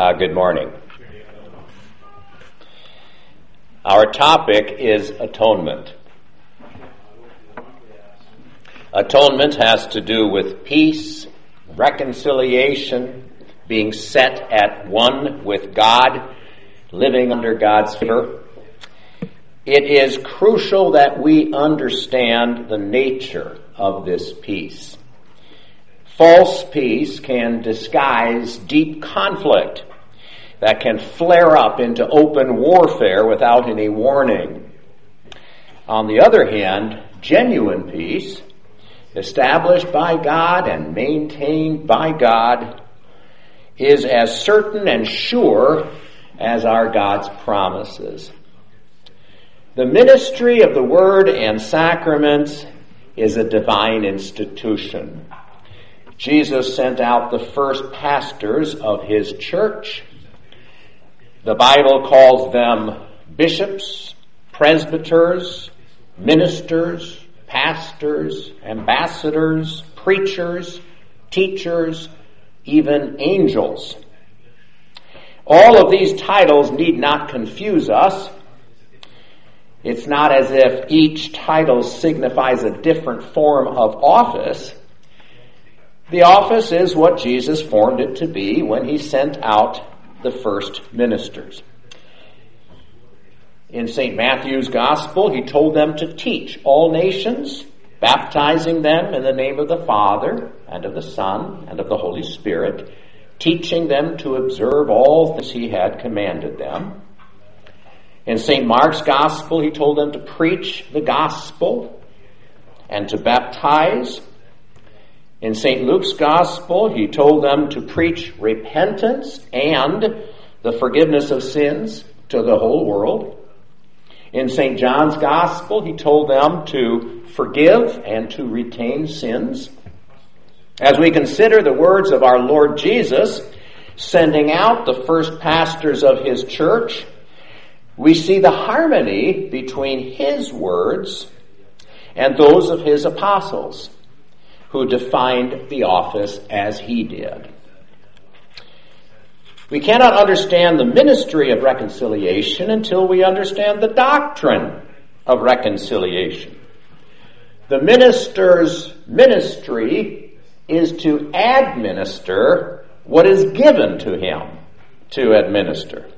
Uh, good morning. Our topic is atonement. Atonement has to do with peace, reconciliation, being set at one with God, living under God's favor. It is crucial that we understand the nature of this peace. False peace can disguise deep conflict that can flare up into open warfare without any warning. On the other hand, genuine peace established by God and maintained by God, is as certain and sure as are God's promises. The ministry of the Word and sacraments is a divine institution. Jesus sent out the first pastors of his church. The Bible calls them bishops, presbyters, ministers, pastors, ambassadors, preachers, teachers, even angels. All of these titles need not confuse us. It's not as if each title signifies a different form of office. The office is what Jesus formed it to be when he sent out the first ministers. In St. Matthew's Gospel, he told them to teach all nations, baptizing them in the name of the Father, and of the Son, and of the Holy Spirit, teaching them to observe all things he had commanded them. In St. Mark's Gospel, he told them to preach the gospel and to baptize. In St. Luke's Gospel, he told them to preach repentance and the forgiveness of sins to the whole world. In St. John's Gospel, he told them to forgive and to retain sins. As we consider the words of our Lord Jesus sending out the first pastors of his church, we see the harmony between his words and those of his apostles who defined the office as he did. We cannot understand the ministry of reconciliation until we understand the doctrine of reconciliation. The minister's ministry is to administer what is given to him to administer.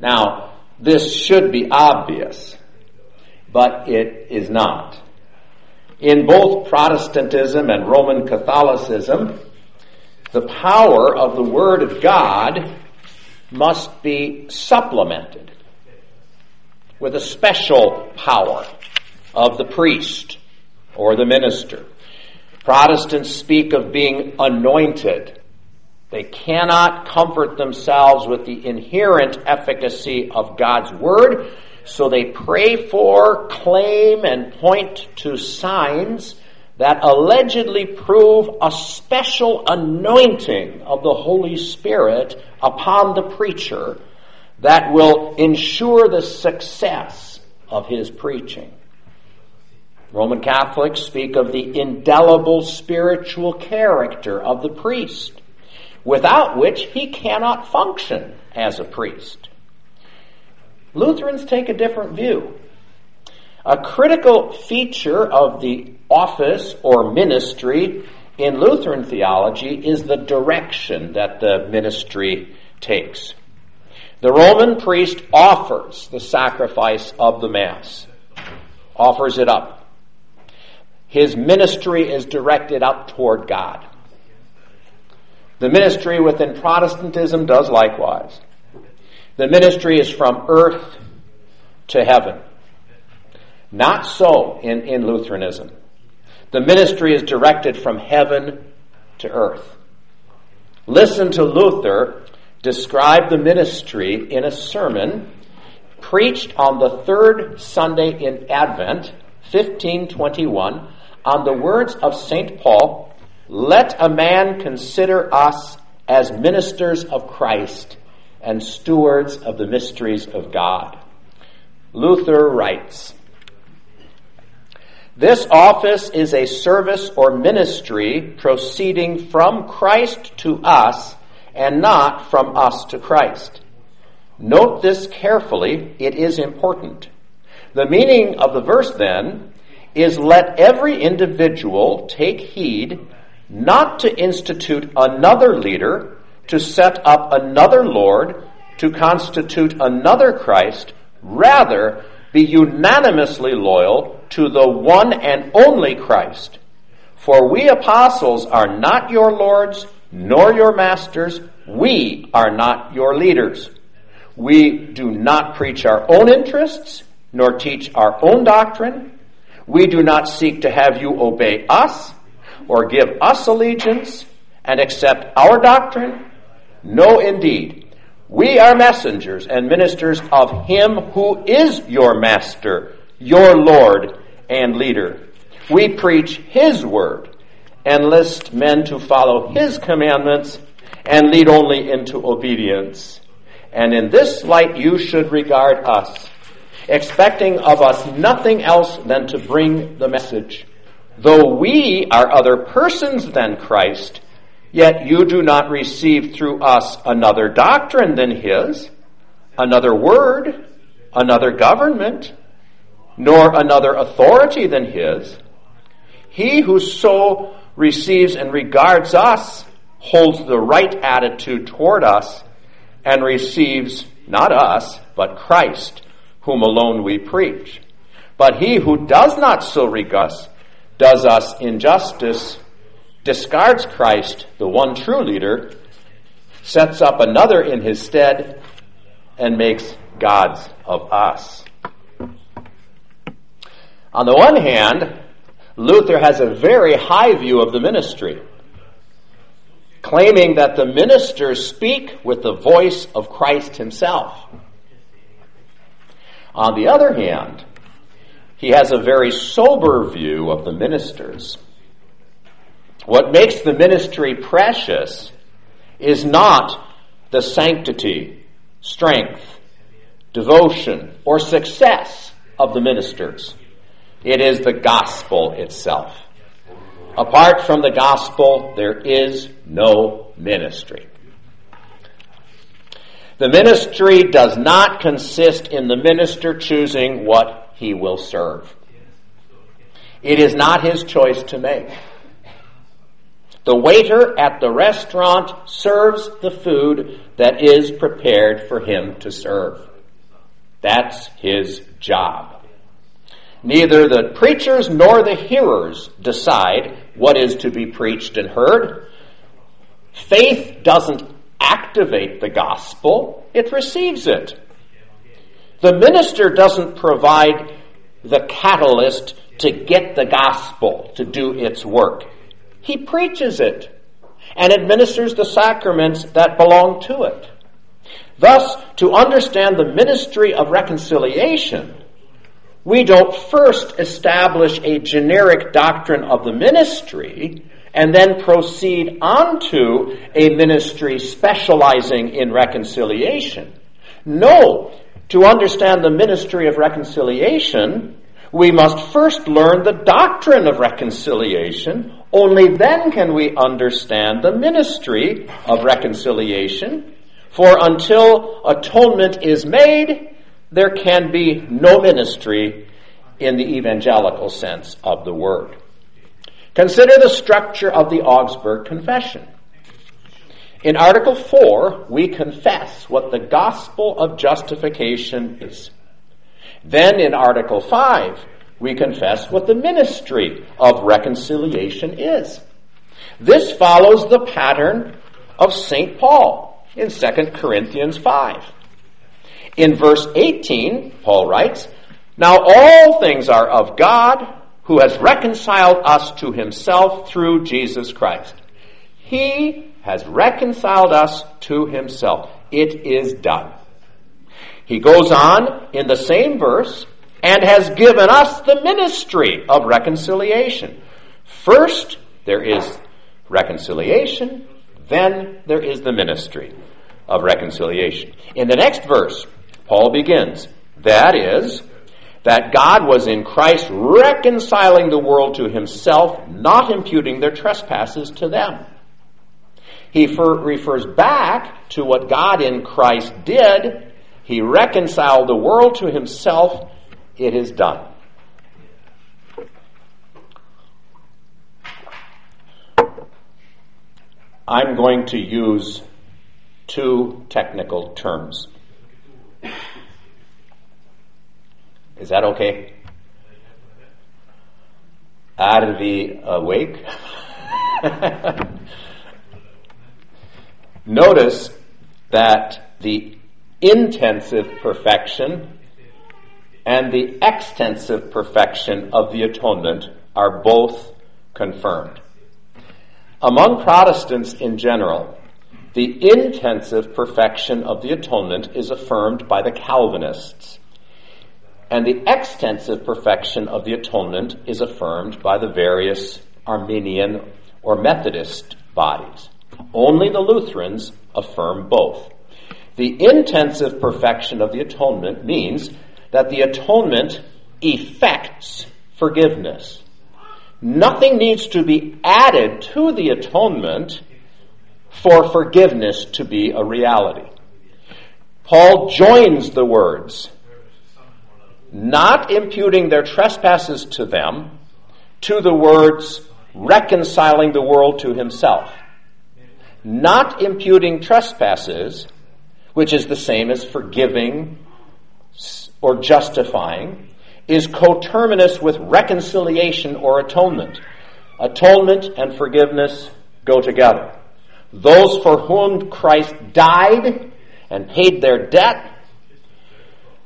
Now, this should be obvious, but it is not. In both Protestantism and Roman Catholicism, the power of the Word of God must be supplemented with a special power of the priest or the minister. Protestants speak of being anointed. They cannot comfort themselves with the inherent efficacy of God's Word, so they pray for, claim, and point to signs that allegedly prove a special anointing of the Holy Spirit upon the preacher that will ensure the success of his preaching. Roman Catholics speak of the indelible spiritual character of the priest, without which he cannot function as a priest. Lutherans take a different view. A critical feature of the office or ministry in Lutheran theology is the direction that the ministry takes. The Roman priest offers the sacrifice of the Mass, offers it up. His ministry is directed up toward God. The ministry within Protestantism does likewise. The ministry is from earth to heaven. Not so in, in Lutheranism. The ministry is directed from heaven to earth. Listen to Luther describe the ministry in a sermon preached on the third Sunday in Advent, 1521, on the words of St. Paul, Let a man consider us as ministers of Christ and stewards of the mysteries of God. Luther writes, this office is a service or ministry proceeding from Christ to us and not from us to Christ. Note this carefully, it is important. The meaning of the verse then is let every individual take heed not to institute another leader, to set up another Lord, to constitute another Christ, rather be unanimously loyal to the one and only Christ. For we apostles are not your lords, nor your masters. We are not your leaders. We do not preach our own interests, nor teach our own doctrine. We do not seek to have you obey us, or give us allegiance, and accept our doctrine. No, indeed. We are messengers and ministers of Him who is your Master, your Lord, and leader. We preach His word, and enlist men to follow His commandments, and lead only into obedience. And in this light you should regard us, expecting of us nothing else than to bring the message. Though we are other persons than Christ, yet you do not receive through us another doctrine than His, another word, another government, nor another authority than His. He who so receives and regards us holds the right attitude toward us and receives not us, but Christ, whom alone we preach. But he who does not so regard us, does us injustice, discards Christ, the one true leader, sets up another in his stead, and makes gods of us. On the one hand, Luther has a very high view of the ministry claiming that the ministers speak with the voice of Christ himself. On the other hand, he has a very sober view of the ministers. What makes the ministry precious is not the sanctity, strength, devotion, or success of the ministers. It is the gospel itself. Apart from the gospel, there is no ministry. The ministry does not consist in the minister choosing what he will serve. It is not his choice to make. The waiter at the restaurant serves the food that is prepared for him to serve. That's his job. Neither the preachers nor the hearers decide what is to be preached and heard. Faith doesn't activate the gospel, it receives it. The minister doesn't provide the catalyst to get the gospel to do its work. He preaches it and administers the sacraments that belong to it. Thus, to understand the ministry of reconciliation, we don't first establish a generic doctrine of the ministry and then proceed onto a ministry specializing in reconciliation. No, to understand the ministry of reconciliation, we must first learn the doctrine of reconciliation. Only then can we understand the ministry of reconciliation. For until atonement is made, there can be no ministry in the evangelical sense of the word. Consider the structure of the Augsburg Confession. In Article 4, we confess what the gospel of justification is. Then in Article 5, we confess what the ministry of reconciliation is. This follows the pattern of St. Paul in 2 Corinthians 5. In verse 18, Paul writes, Now all things are of God, who has reconciled us to himself through Jesus Christ. He has reconciled us to himself. It is done. He goes on in the same verse and has given us the ministry of reconciliation. First, there is reconciliation, then there is the ministry of reconciliation. In the next verse, Paul begins. That is, that God was in Christ reconciling the world to himself, not imputing their trespasses to them. He refers back to what God in Christ did. He reconciled the world to himself. It is done. I'm going to use two technical terms. Is that okay? Are we awake? Notice that the intensive perfection and the extensive perfection of the atonement are both confirmed. Among Protestants in general, the intensive perfection of the atonement is affirmed by the Calvinists, and the extensive perfection of the atonement is affirmed by the various Arminian or Methodist bodies. Only the Lutherans affirm both. The intensive perfection of the atonement means that the atonement effects forgiveness. Nothing needs to be added to the atonement for forgiveness to be a reality. Paul joins the words, not imputing their trespasses to them, to the words, reconciling the world to himself not imputing trespasses, which is the same as forgiving or justifying, is coterminous with reconciliation or atonement. Atonement and forgiveness go together. Those for whom Christ died and paid their debt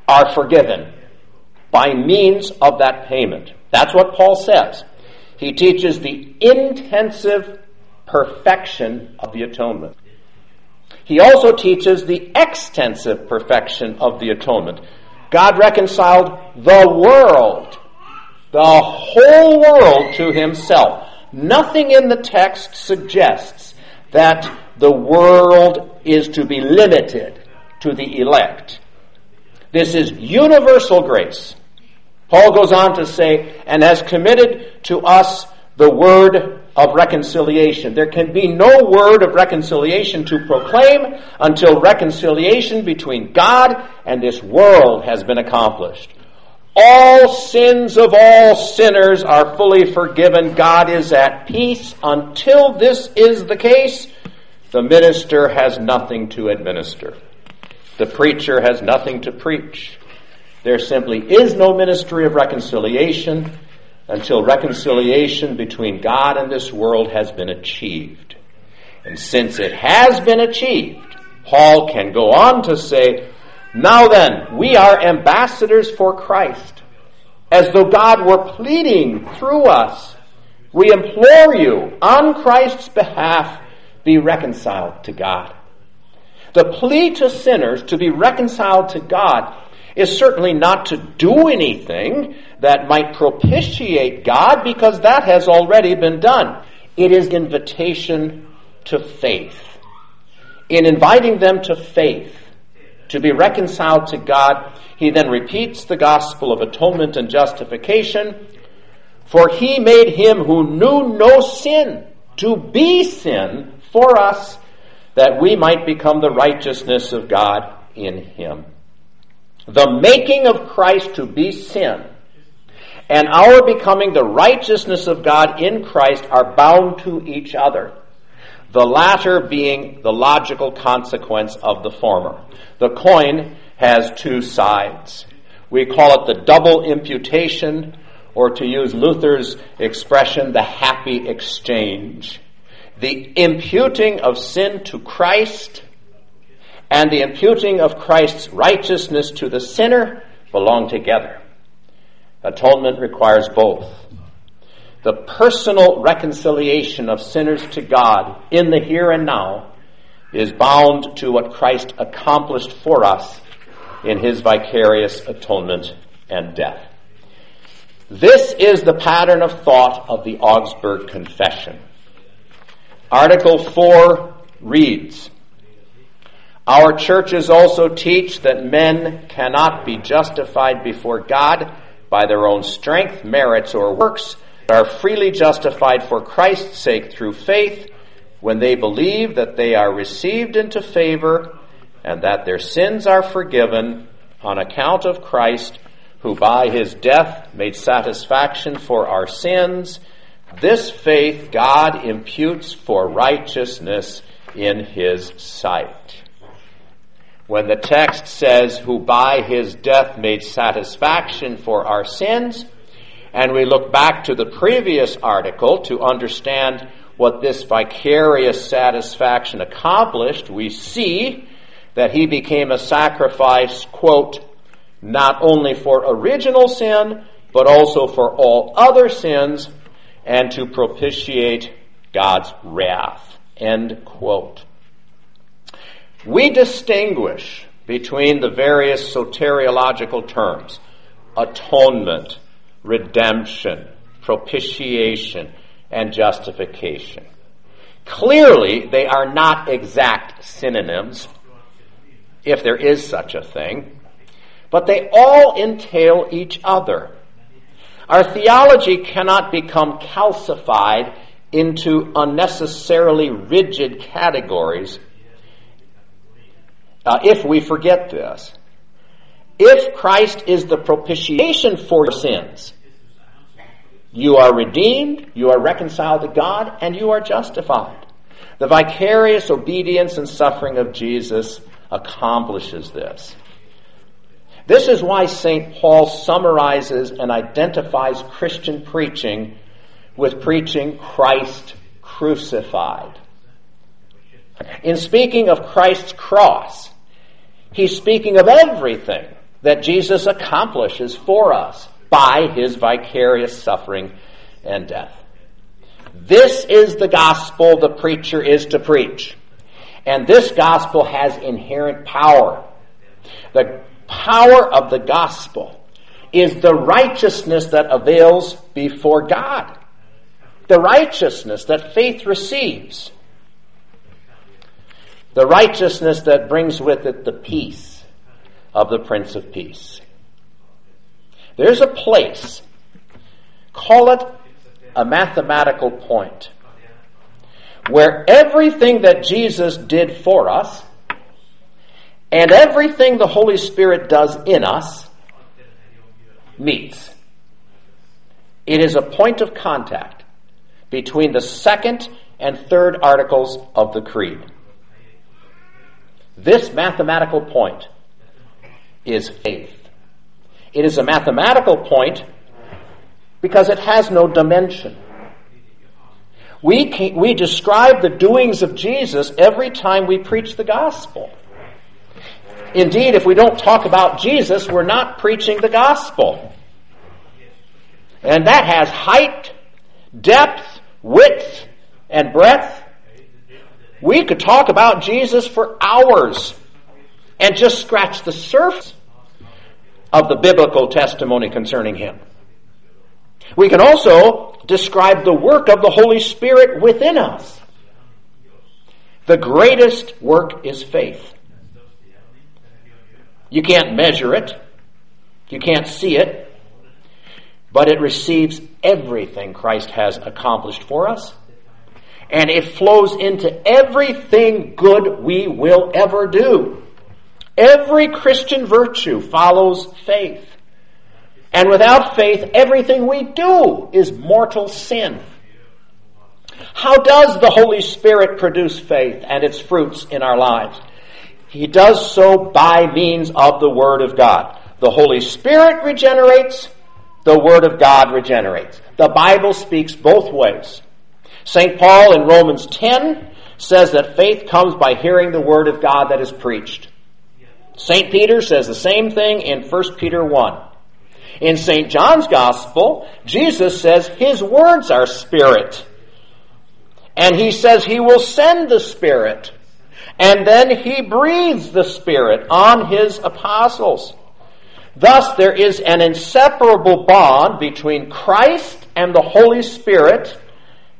are forgiven by means of that payment. That's what Paul says. He teaches the intensive perfection of the atonement. He also teaches the extensive perfection of the atonement. God reconciled the world, the whole world to himself. Nothing in the text suggests that the world is to be limited to the elect. This is universal grace. Paul goes on to say, and has committed to us the word of reconciliation. There can be no word of reconciliation to proclaim until reconciliation between God and this world has been accomplished. All sins of all sinners are fully forgiven. God is at peace. Until this is the case, the minister has nothing to administer. The preacher has nothing to preach. There simply is no ministry of reconciliation until reconciliation between God and this world has been achieved. And since it has been achieved, Paul can go on to say, Now then, we are ambassadors for Christ, as though God were pleading through us. We implore you, on Christ's behalf, be reconciled to God. The plea to sinners to be reconciled to God is certainly not to do anything that might propitiate God because that has already been done. It is invitation to faith. In inviting them to faith, to be reconciled to God, he then repeats the gospel of atonement and justification. For he made him who knew no sin to be sin for us, that we might become the righteousness of God in him the making of Christ to be sin and our becoming the righteousness of God in Christ are bound to each other. The latter being the logical consequence of the former. The coin has two sides. We call it the double imputation, or to use Luther's expression, the happy exchange. The imputing of sin to Christ and the imputing of Christ's righteousness to the sinner belong together. Atonement requires both. The personal reconciliation of sinners to God in the here and now is bound to what Christ accomplished for us in his vicarious atonement and death. This is the pattern of thought of the Augsburg Confession. Article 4 reads, our churches also teach that men cannot be justified before God by their own strength, merits, or works, are freely justified for Christ's sake through faith, when they believe that they are received into favor and that their sins are forgiven on account of Christ, who by his death made satisfaction for our sins, this faith God imputes for righteousness in his sight. When the text says, who by his death made satisfaction for our sins, and we look back to the previous article to understand what this vicarious satisfaction accomplished, we see that he became a sacrifice, quote, not only for original sin, but also for all other sins, and to propitiate God's wrath. End quote. We distinguish between the various soteriological terms atonement, redemption, propitiation, and justification. Clearly, they are not exact synonyms, if there is such a thing, but they all entail each other. Our theology cannot become calcified into unnecessarily rigid categories uh, if we forget this. If Christ is the propitiation for your sins, you are redeemed, you are reconciled to God, and you are justified. The vicarious obedience and suffering of Jesus accomplishes this. This is why St. Paul summarizes and identifies Christian preaching with preaching Christ crucified. In speaking of Christ's cross, he's speaking of everything that Jesus accomplishes for us by his vicarious suffering and death. This is the gospel the preacher is to preach. And this gospel has inherent power. The power of the gospel is the righteousness that avails before God. The righteousness that faith receives. The righteousness that brings with it the peace of the Prince of Peace. There's a place, call it a mathematical point, where everything that Jesus did for us and everything the Holy Spirit does in us meets. It is a point of contact between the second and third articles of the Creed. This mathematical point is faith. It is a mathematical point because it has no dimension. We, can, we describe the doings of Jesus every time we preach the gospel. Indeed, if we don't talk about Jesus, we're not preaching the gospel. And that has height, depth, width, and breadth. We could talk about Jesus for hours and just scratch the surface of the biblical testimony concerning him. We can also describe the work of the Holy Spirit within us. The greatest work is faith. You can't measure it. You can't see it. But it receives everything Christ has accomplished for us. And it flows into everything good we will ever do. Every Christian virtue follows faith. And without faith, everything we do is mortal sin. How does the Holy Spirit produce faith and its fruits in our lives? He does so by means of the Word of God. The Holy Spirit regenerates, the Word of God regenerates. The Bible speaks both ways. St. Paul in Romans 10 says that faith comes by hearing the Word of God that is preached. St. Peter says the same thing in 1 Peter 1. In St. John's Gospel, Jesus says his words are spirit. And he says he will send the Spirit and then he breathes the Spirit on his apostles. Thus, there is an inseparable bond between Christ and the Holy Spirit,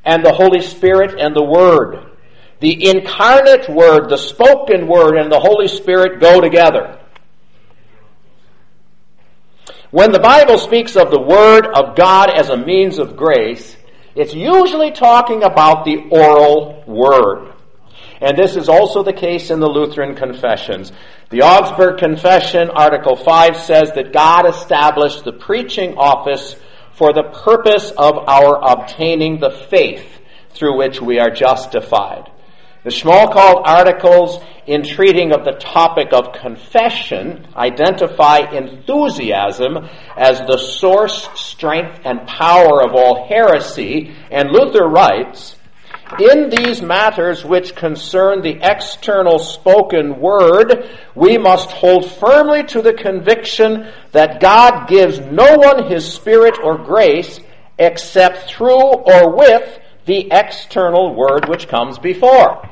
and the Holy Spirit and the Word. The incarnate Word, the spoken Word, and the Holy Spirit go together. When the Bible speaks of the Word of God as a means of grace, it's usually talking about the oral word. And this is also the case in the Lutheran confessions. The Augsburg Confession, Article 5, says that God established the preaching office for the purpose of our obtaining the faith through which we are justified. The Schmalkald articles in treating of the topic of confession identify enthusiasm as the source, strength, and power of all heresy, and Luther writes, in these matters which concern the external spoken word, we must hold firmly to the conviction that God gives no one his spirit or grace except through or with the external word which comes before.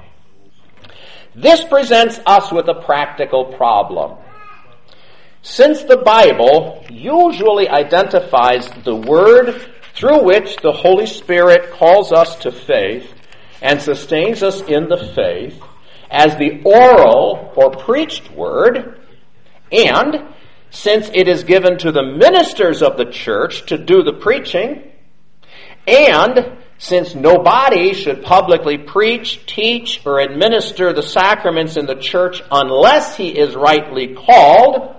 This presents us with a practical problem. Since the Bible usually identifies the word through which the Holy Spirit calls us to faith and sustains us in the faith as the oral or preached word, and since it is given to the ministers of the church to do the preaching, and since nobody should publicly preach, teach, or administer the sacraments in the church unless he is rightly called,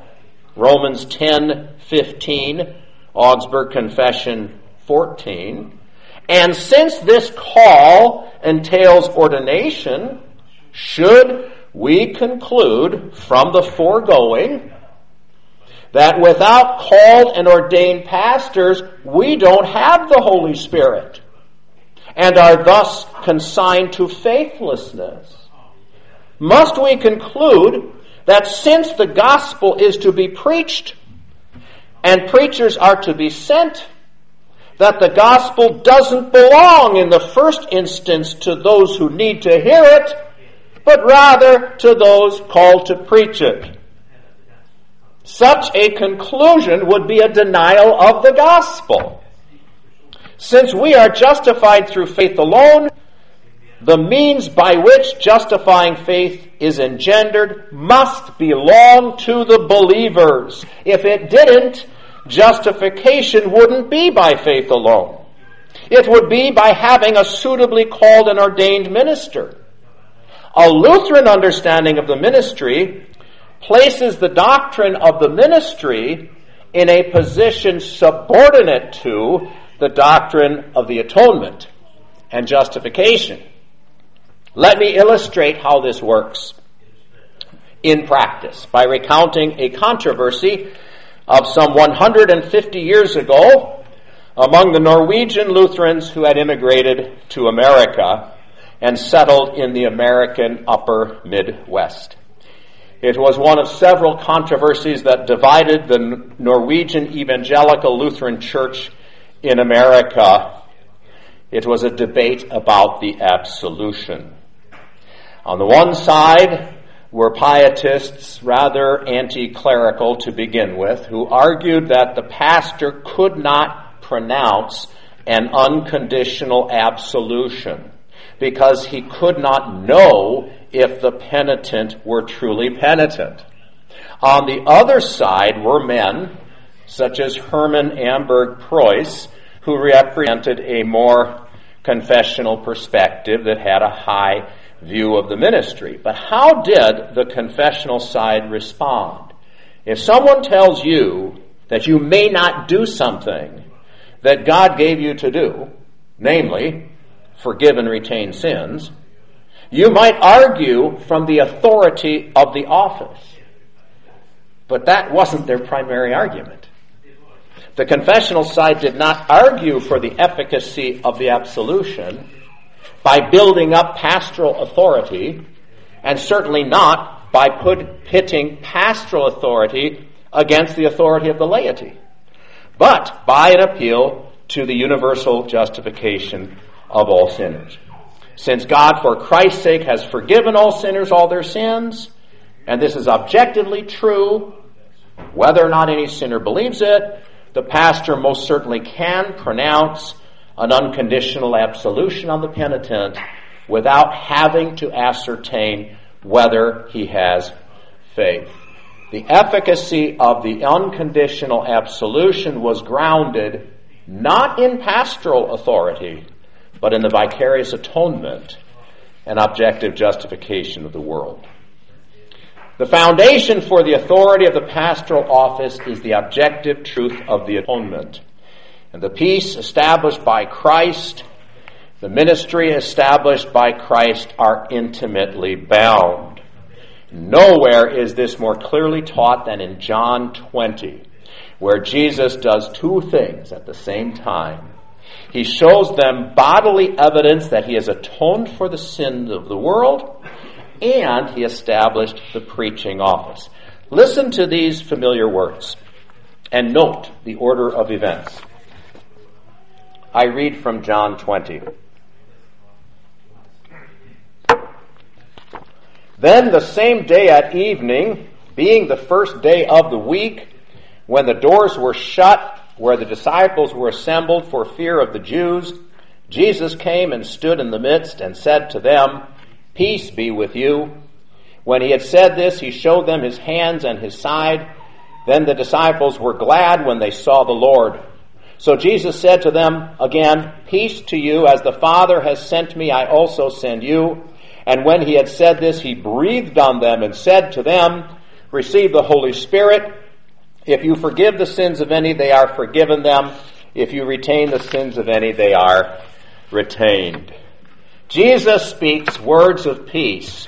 Romans 10, 15, Augsburg Confession 14, and since this call entails ordination, should we conclude from the foregoing that without called and ordained pastors, we don't have the Holy Spirit? and are thus consigned to faithlessness. Must we conclude that since the gospel is to be preached and preachers are to be sent, that the gospel doesn't belong in the first instance to those who need to hear it, but rather to those called to preach it. Such a conclusion would be a denial of the gospel. Since we are justified through faith alone, the means by which justifying faith is engendered must belong to the believers. If it didn't, justification wouldn't be by faith alone. It would be by having a suitably called and ordained minister. A Lutheran understanding of the ministry places the doctrine of the ministry in a position subordinate to the doctrine of the atonement and justification. Let me illustrate how this works in practice by recounting a controversy of some 150 years ago among the Norwegian Lutherans who had immigrated to America and settled in the American upper Midwest. It was one of several controversies that divided the Norwegian Evangelical Lutheran Church in America, it was a debate about the absolution. On the one side were pietists, rather anti-clerical to begin with, who argued that the pastor could not pronounce an unconditional absolution because he could not know if the penitent were truly penitent. On the other side were men such as Herman Amberg Preus, who represented a more confessional perspective that had a high view of the ministry. But how did the confessional side respond? If someone tells you that you may not do something that God gave you to do, namely, forgive and retain sins, you might argue from the authority of the office. But that wasn't their primary argument. The confessional side did not argue for the efficacy of the absolution by building up pastoral authority, and certainly not by put, pitting pastoral authority against the authority of the laity, but by an appeal to the universal justification of all sinners. Since God, for Christ's sake, has forgiven all sinners all their sins, and this is objectively true, whether or not any sinner believes it, the pastor most certainly can pronounce an unconditional absolution on the penitent without having to ascertain whether he has faith. The efficacy of the unconditional absolution was grounded not in pastoral authority, but in the vicarious atonement and objective justification of the world. The foundation for the authority of the pastoral office is the objective truth of the atonement. And the peace established by Christ, the ministry established by Christ are intimately bound. Nowhere is this more clearly taught than in John 20, where Jesus does two things at the same time. He shows them bodily evidence that he has atoned for the sins of the world, and he established the preaching office. Listen to these familiar words and note the order of events. I read from John 20. Then the same day at evening, being the first day of the week, when the doors were shut where the disciples were assembled for fear of the Jews, Jesus came and stood in the midst and said to them, Peace be with you. When he had said this, he showed them his hands and his side. Then the disciples were glad when they saw the Lord. So Jesus said to them again, Peace to you, as the Father has sent me, I also send you. And when he had said this, he breathed on them and said to them, Receive the Holy Spirit. If you forgive the sins of any, they are forgiven them. If you retain the sins of any, they are retained. Jesus speaks words of peace.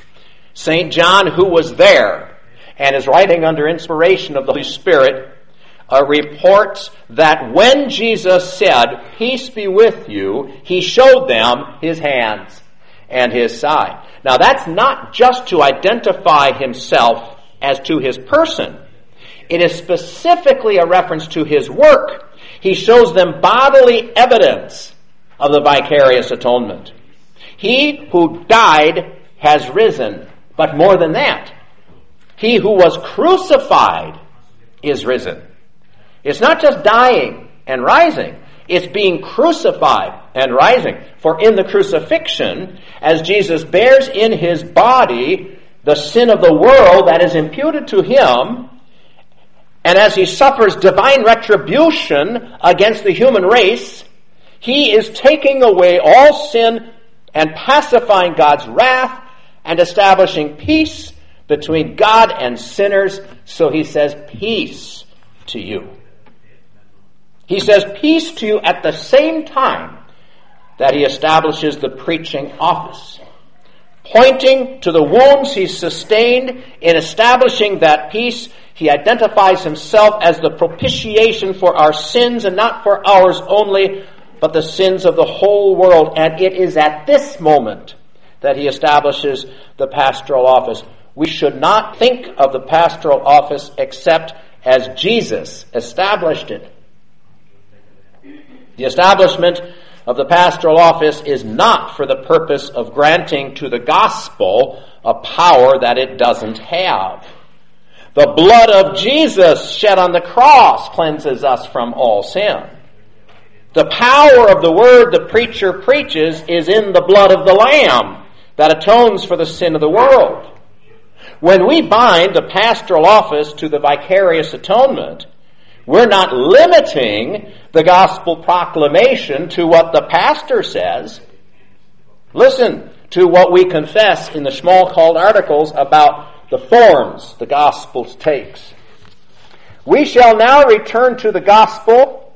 St. John, who was there and is writing under inspiration of the Holy Spirit, uh, reports that when Jesus said, Peace be with you, he showed them his hands and his side. Now that's not just to identify himself as to his person. It is specifically a reference to his work. He shows them bodily evidence of the vicarious atonement. He who died has risen, but more than that, he who was crucified is risen. It's not just dying and rising, it's being crucified and rising. For in the crucifixion, as Jesus bears in his body the sin of the world that is imputed to him, and as he suffers divine retribution against the human race, he is taking away all sin and pacifying God's wrath and establishing peace between God and sinners. So he says, Peace to you. He says, Peace to you at the same time that he establishes the preaching office. Pointing to the wounds he sustained in establishing that peace, he identifies himself as the propitiation for our sins and not for ours only, but the sins of the whole world. And it is at this moment that he establishes the pastoral office. We should not think of the pastoral office except as Jesus established it. The establishment of the pastoral office is not for the purpose of granting to the gospel a power that it doesn't have. The blood of Jesus shed on the cross cleanses us from all sin. The power of the word the preacher preaches is in the blood of the Lamb that atones for the sin of the world. When we bind the pastoral office to the vicarious atonement, we're not limiting the gospel proclamation to what the pastor says. Listen to what we confess in the Schmalkald articles about the forms the gospel takes. We shall now return to the gospel,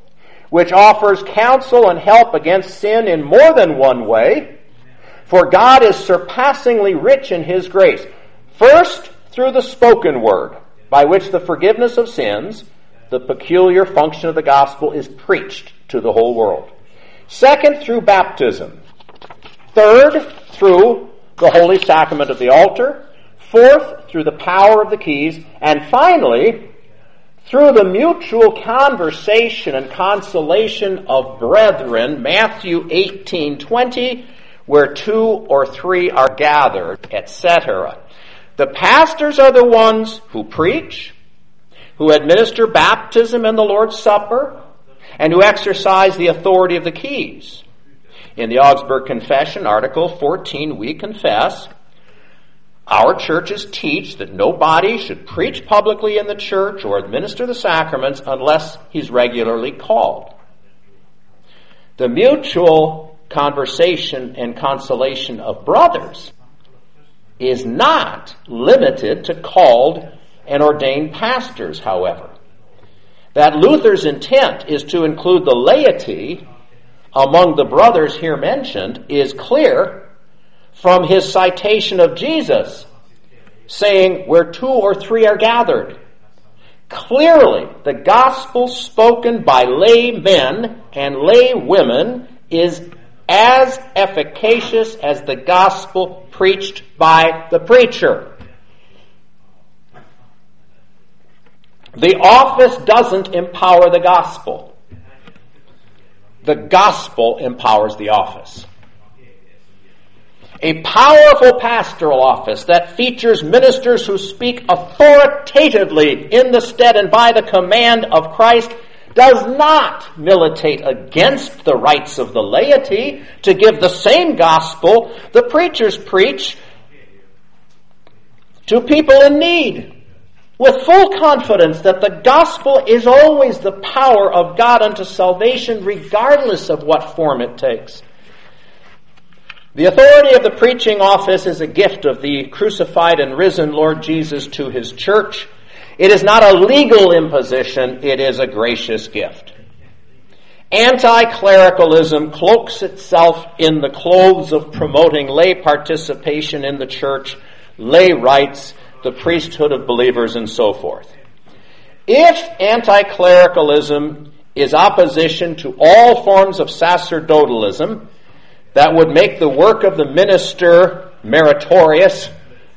which offers counsel and help against sin in more than one way. For God is surpassingly rich in His grace. First, through the spoken word, by which the forgiveness of sins, the peculiar function of the gospel, is preached to the whole world. Second, through baptism. Third, through the holy sacrament of the altar. Fourth, through the power of the keys. And finally, through the mutual conversation and consolation of brethren, Matthew 18, 20, where two or three are gathered, etc. The pastors are the ones who preach, who administer baptism and the Lord's Supper, and who exercise the authority of the keys. In the Augsburg Confession, Article 14, we confess our churches teach that nobody should preach publicly in the church or administer the sacraments unless he's regularly called. The mutual conversation and consolation of brothers is not limited to called and ordained pastors, however. That Luther's intent is to include the laity among the brothers here mentioned is clear from his citation of Jesus, saying, Where two or three are gathered. Clearly, the gospel spoken by lay men and lay women is as efficacious as the gospel preached by the preacher. The office doesn't empower the gospel. The gospel empowers the office. A powerful pastoral office that features ministers who speak authoritatively in the stead and by the command of Christ does not militate against the rights of the laity to give the same gospel the preachers preach to people in need with full confidence that the gospel is always the power of God unto salvation regardless of what form it takes. The authority of the preaching office is a gift of the crucified and risen Lord Jesus to his church it is not a legal imposition, it is a gracious gift. Anti-clericalism cloaks itself in the clothes of promoting lay participation in the church, lay rights, the priesthood of believers, and so forth. If anti-clericalism is opposition to all forms of sacerdotalism that would make the work of the minister meritorious,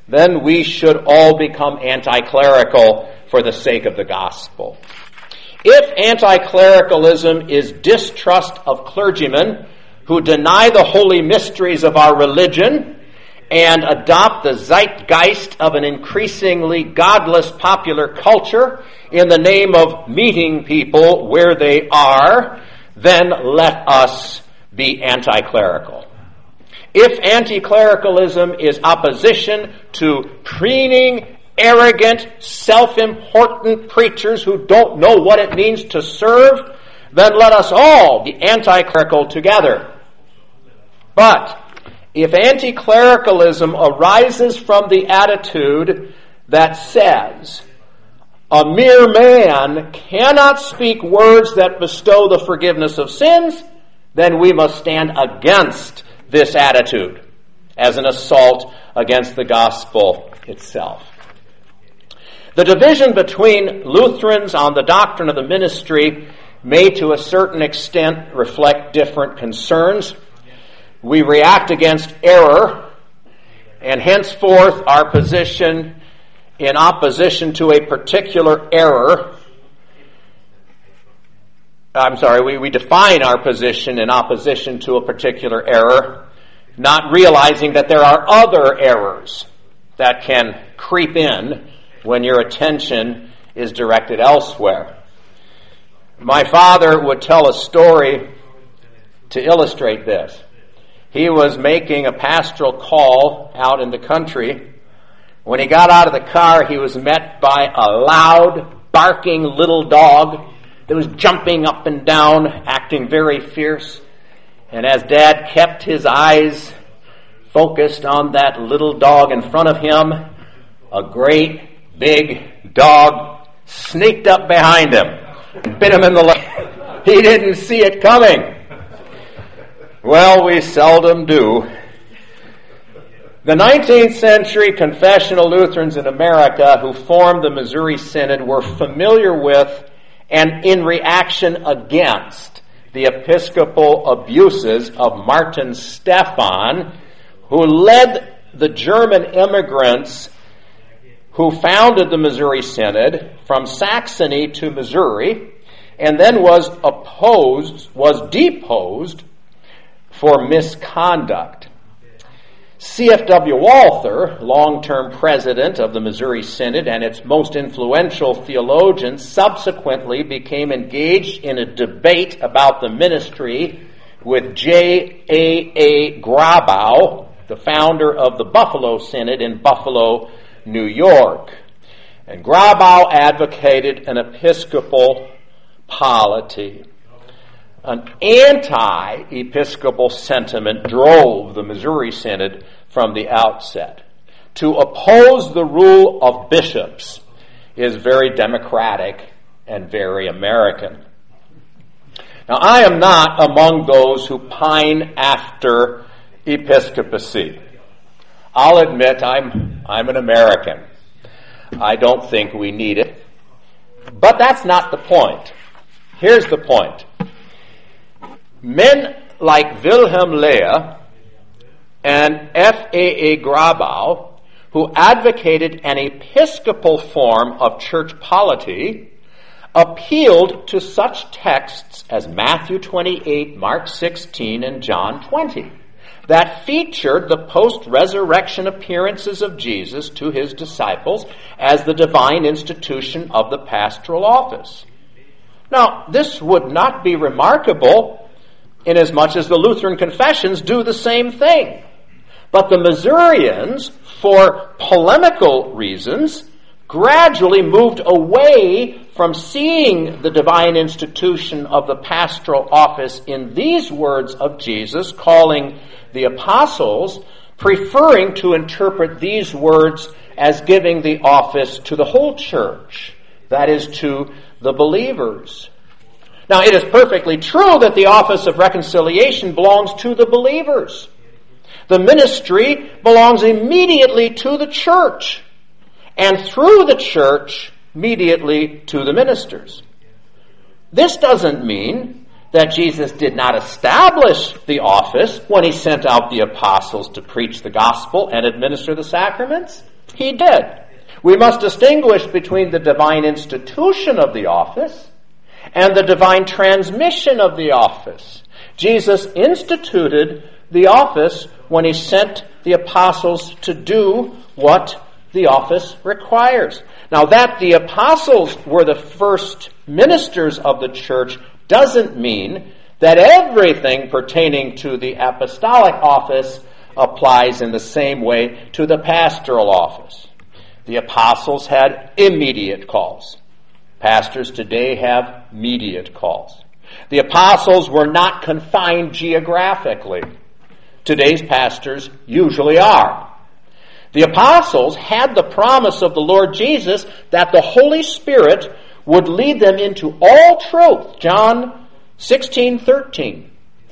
then we should all become anti-clerical for the sake of the gospel. If anti-clericalism is distrust of clergymen who deny the holy mysteries of our religion and adopt the zeitgeist of an increasingly godless popular culture in the name of meeting people where they are, then let us be anti-clerical. If anti-clericalism is opposition to preening, arrogant, self-important preachers who don't know what it means to serve, then let us all be anti-clerical together. But if anti-clericalism arises from the attitude that says, a mere man cannot speak words that bestow the forgiveness of sins, then we must stand against this attitude as an assault against the gospel itself. The division between Lutherans on the doctrine of the ministry may to a certain extent reflect different concerns. We react against error, and henceforth our position in opposition to a particular error I'm sorry, we, we define our position in opposition to a particular error, not realizing that there are other errors that can creep in when your attention is directed elsewhere. My father would tell a story to illustrate this. He was making a pastoral call out in the country. When he got out of the car, he was met by a loud, barking little dog that was jumping up and down, acting very fierce. And as Dad kept his eyes focused on that little dog in front of him, a great big dog sneaked up behind him bit him in the leg. He didn't see it coming. Well, we seldom do. The 19th century confessional Lutherans in America who formed the Missouri Synod were familiar with and in reaction against the episcopal abuses of Martin Stephan, who led the German immigrants who founded the Missouri Synod from Saxony to Missouri and then was opposed, was deposed for misconduct. C.F.W. Walther, long-term president of the Missouri Synod and its most influential theologian, subsequently became engaged in a debate about the ministry with J. A. A. Grabau, the founder of the Buffalo Synod in Buffalo, New York. And Grabau advocated an episcopal polity. An anti episcopal sentiment drove the Missouri Synod from the outset. To oppose the rule of bishops is very democratic and very American. Now, I am not among those who pine after episcopacy. I'll admit I'm, I'm an American. I don't think we need it. But that's not the point. Here's the point. Men like Wilhelm Löhe and F.A.A. Grabau, who advocated an episcopal form of church polity, appealed to such texts as Matthew 28, Mark 16, and John 20 that featured the post resurrection appearances of Jesus to his disciples as the divine institution of the pastoral office. Now, this would not be remarkable inasmuch as the Lutheran confessions do the same thing. But the Missourians, for polemical reasons, gradually moved away from seeing the divine institution of the pastoral office in these words of Jesus, calling the apostles, preferring to interpret these words as giving the office to the whole church, that is, to the believers. Now, it is perfectly true that the office of reconciliation belongs to the believers. The ministry belongs immediately to the church and through the church immediately to the ministers. This doesn't mean that Jesus did not establish the office when he sent out the apostles to preach the gospel and administer the sacraments. He did. We must distinguish between the divine institution of the office and the divine transmission of the office. Jesus instituted the office when he sent the apostles to do what the office requires. Now, that the apostles were the first ministers of the church doesn't mean that everything pertaining to the apostolic office applies in the same way to the pastoral office. The apostles had immediate calls. Pastors today have mediate calls. The apostles were not confined geographically. Today's pastors usually are. The apostles had the promise of the Lord Jesus that the Holy Spirit would lead them into all truth. John 16, 13.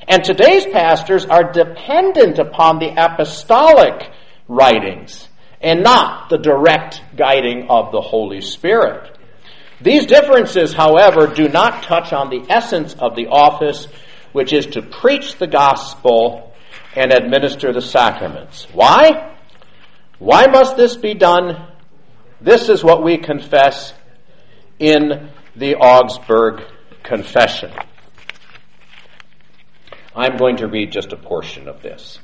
And today's pastors are dependent upon the apostolic writings and not the direct guiding of the Holy Spirit. These differences, however, do not touch on the essence of the office, which is to preach the gospel and administer the sacraments. Why? Why must this be done? This is what we confess in the Augsburg Confession. I'm going to read just a portion of this.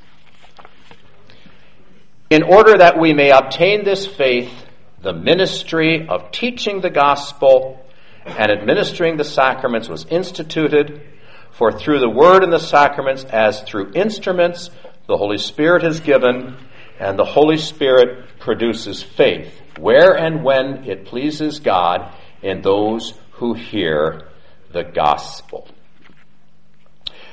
In order that we may obtain this faith, the ministry of teaching the gospel and administering the sacraments was instituted, for through the word and the sacraments, as through instruments, the Holy Spirit has given and the Holy Spirit produces faith where and when it pleases God in those who hear the gospel.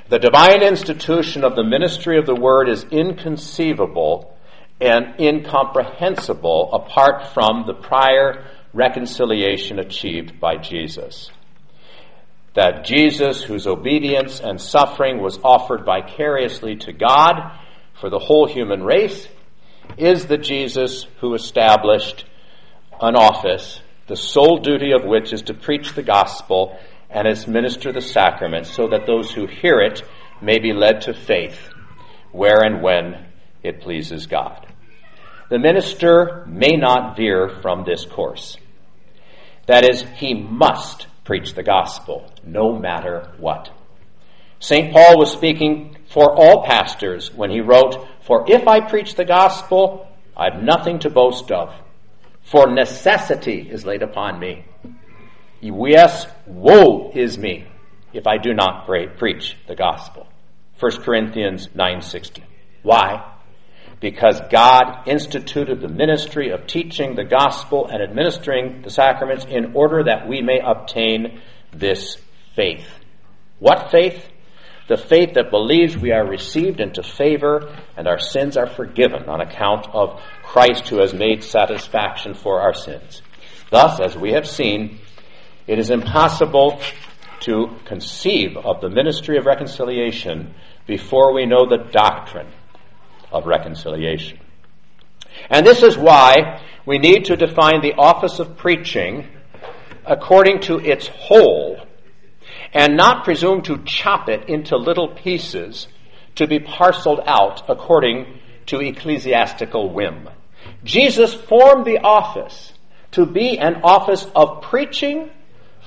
The divine institution of the ministry of the word is inconceivable and incomprehensible apart from the prior reconciliation achieved by Jesus. That Jesus, whose obedience and suffering was offered vicariously to God for the whole human race, is the Jesus who established an office, the sole duty of which is to preach the gospel and administer the sacraments so that those who hear it may be led to faith where and when it pleases God. The minister may not veer from this course. That is, he must preach the gospel no matter what. St. Paul was speaking for all pastors when he wrote, For if I preach the gospel, I have nothing to boast of, for necessity is laid upon me. Yes, woe is me if I do not preach the gospel. 1 Corinthians 9:16. Why? Because God instituted the ministry of teaching the gospel and administering the sacraments in order that we may obtain this faith. What faith? The faith that believes we are received into favor and our sins are forgiven on account of Christ who has made satisfaction for our sins. Thus, as we have seen, it is impossible to conceive of the ministry of reconciliation before we know the doctrine of reconciliation. And this is why we need to define the office of preaching according to its whole and not presume to chop it into little pieces to be parceled out according to ecclesiastical whim. Jesus formed the office to be an office of preaching,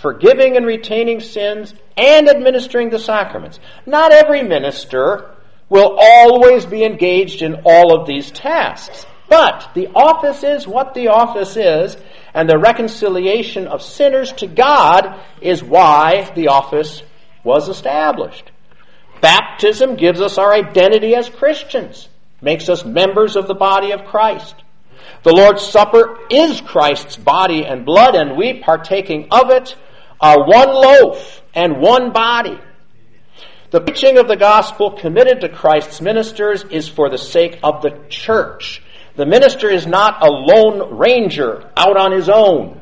forgiving and retaining sins, and administering the sacraments. Not every minister will always be engaged in all of these tasks. But the office is what the office is, and the reconciliation of sinners to God is why the office was established. Baptism gives us our identity as Christians, makes us members of the body of Christ. The Lord's Supper is Christ's body and blood, and we, partaking of it, are one loaf and one body. The preaching of the gospel committed to Christ's ministers is for the sake of the church the minister is not a lone ranger out on his own.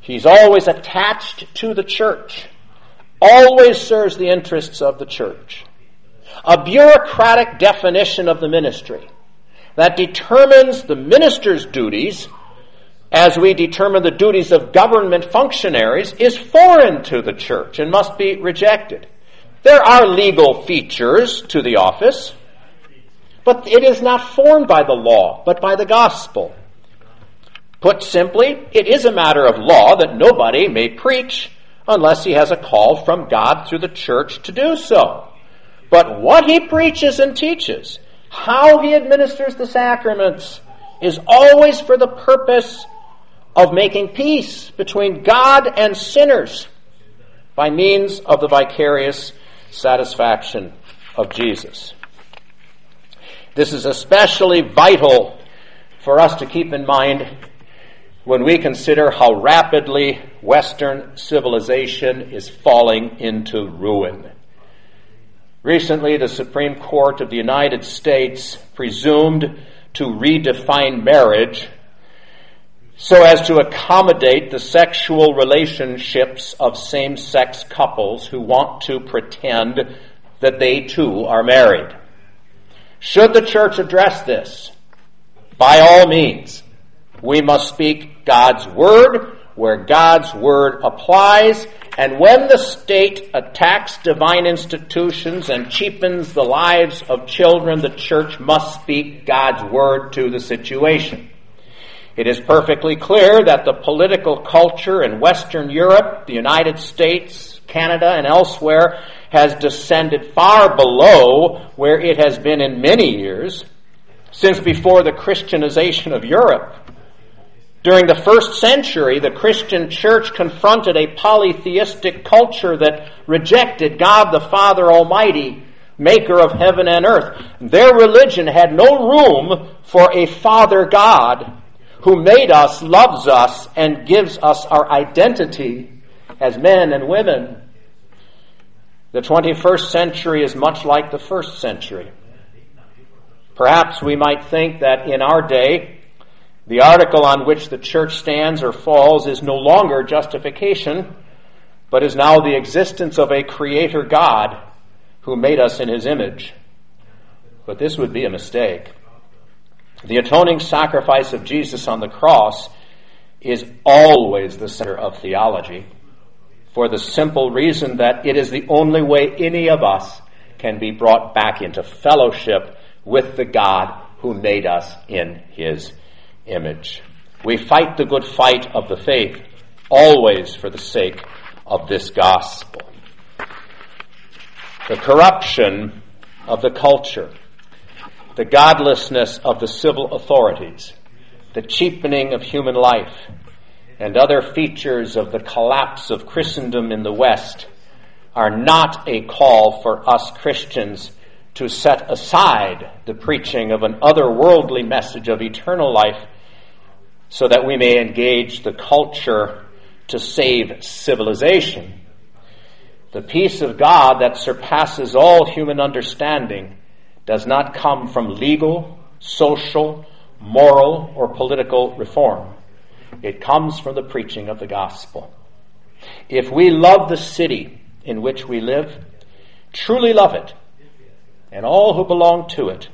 He's always attached to the church, always serves the interests of the church. A bureaucratic definition of the ministry that determines the minister's duties as we determine the duties of government functionaries is foreign to the church and must be rejected. There are legal features to the office. But it is not formed by the law, but by the gospel. Put simply, it is a matter of law that nobody may preach unless he has a call from God through the church to do so. But what he preaches and teaches, how he administers the sacraments, is always for the purpose of making peace between God and sinners by means of the vicarious satisfaction of Jesus. This is especially vital for us to keep in mind when we consider how rapidly Western civilization is falling into ruin. Recently, the Supreme Court of the United States presumed to redefine marriage so as to accommodate the sexual relationships of same sex couples who want to pretend that they too are married. Should the church address this? By all means, we must speak God's word where God's word applies, and when the state attacks divine institutions and cheapens the lives of children, the church must speak God's word to the situation. It is perfectly clear that the political culture in Western Europe, the United States, Canada, and elsewhere has descended far below where it has been in many years since before the Christianization of Europe. During the first century, the Christian church confronted a polytheistic culture that rejected God the Father Almighty, maker of heaven and earth. Their religion had no room for a Father God who made us, loves us, and gives us our identity as men and women. The 21st century is much like the first century. Perhaps we might think that in our day, the article on which the church stands or falls is no longer justification, but is now the existence of a creator God who made us in his image. But this would be a mistake. The atoning sacrifice of Jesus on the cross is always the center of theology for the simple reason that it is the only way any of us can be brought back into fellowship with the God who made us in his image. We fight the good fight of the faith always for the sake of this gospel. The corruption of the culture, the godlessness of the civil authorities, the cheapening of human life, and other features of the collapse of Christendom in the West are not a call for us Christians to set aside the preaching of an otherworldly message of eternal life so that we may engage the culture to save civilization. The peace of God that surpasses all human understanding does not come from legal, social, moral, or political reform. It comes from the preaching of the gospel. If we love the city in which we live, truly love it, and all who belong to it,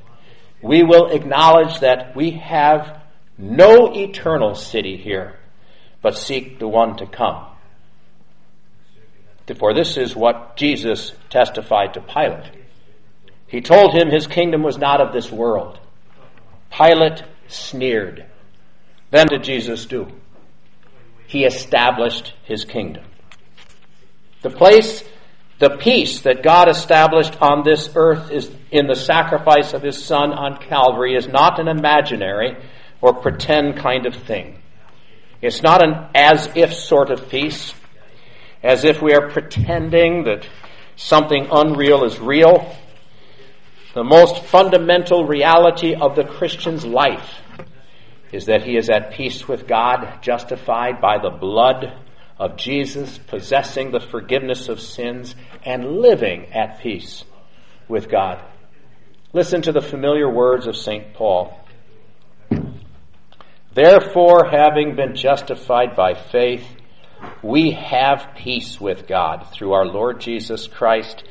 we will acknowledge that we have no eternal city here, but seek the one to come. For this is what Jesus testified to Pilate. He told him his kingdom was not of this world. Pilate sneered. Then did Jesus do? He established his kingdom. The place, the peace that God established on this earth is in the sacrifice of his son on Calvary is not an imaginary or pretend kind of thing. It's not an as if sort of peace as if we are pretending that something unreal is real. The most fundamental reality of the Christian's life is that he is at peace with God, justified by the blood of Jesus, possessing the forgiveness of sins, and living at peace with God. Listen to the familiar words of St. Paul. Therefore, having been justified by faith, we have peace with God through our Lord Jesus Christ,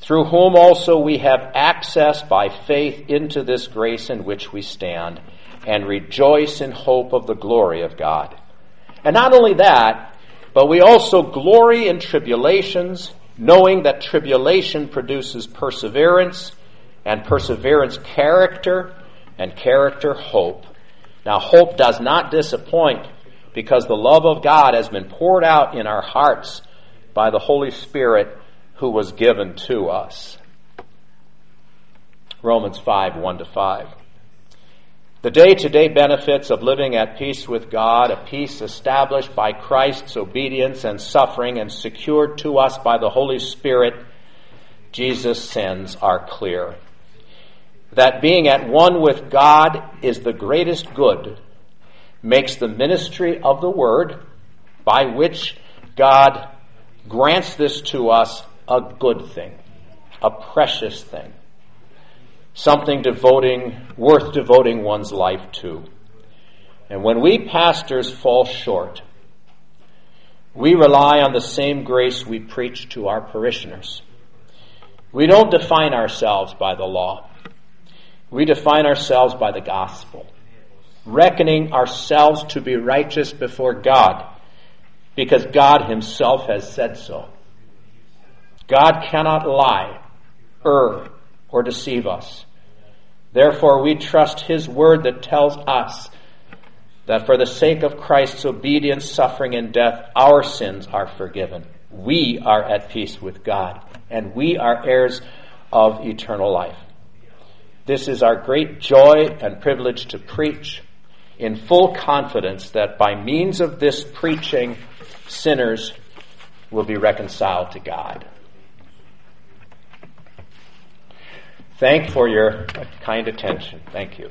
through whom also we have access by faith into this grace in which we stand, and rejoice in hope of the glory of God. And not only that, but we also glory in tribulations, knowing that tribulation produces perseverance, and perseverance character, and character hope. Now, hope does not disappoint because the love of God has been poured out in our hearts by the Holy Spirit who was given to us. Romans 5 1 to 5. The day to day benefits of living at peace with God, a peace established by Christ's obedience and suffering and secured to us by the Holy Spirit, Jesus sends, are clear. That being at one with God is the greatest good makes the ministry of the word by which God grants this to us a good thing, a precious thing, something devoting, worth devoting one's life to. And when we pastors fall short, we rely on the same grace we preach to our parishioners. We don't define ourselves by the law. We define ourselves by the gospel reckoning ourselves to be righteous before God because God Himself has said so. God cannot lie, err, or deceive us. Therefore, we trust His word that tells us that for the sake of Christ's obedience, suffering, and death, our sins are forgiven. We are at peace with God, and we are heirs of eternal life. This is our great joy and privilege to preach in full confidence that by means of this preaching, sinners will be reconciled to God. Thank for your kind attention. Thank you.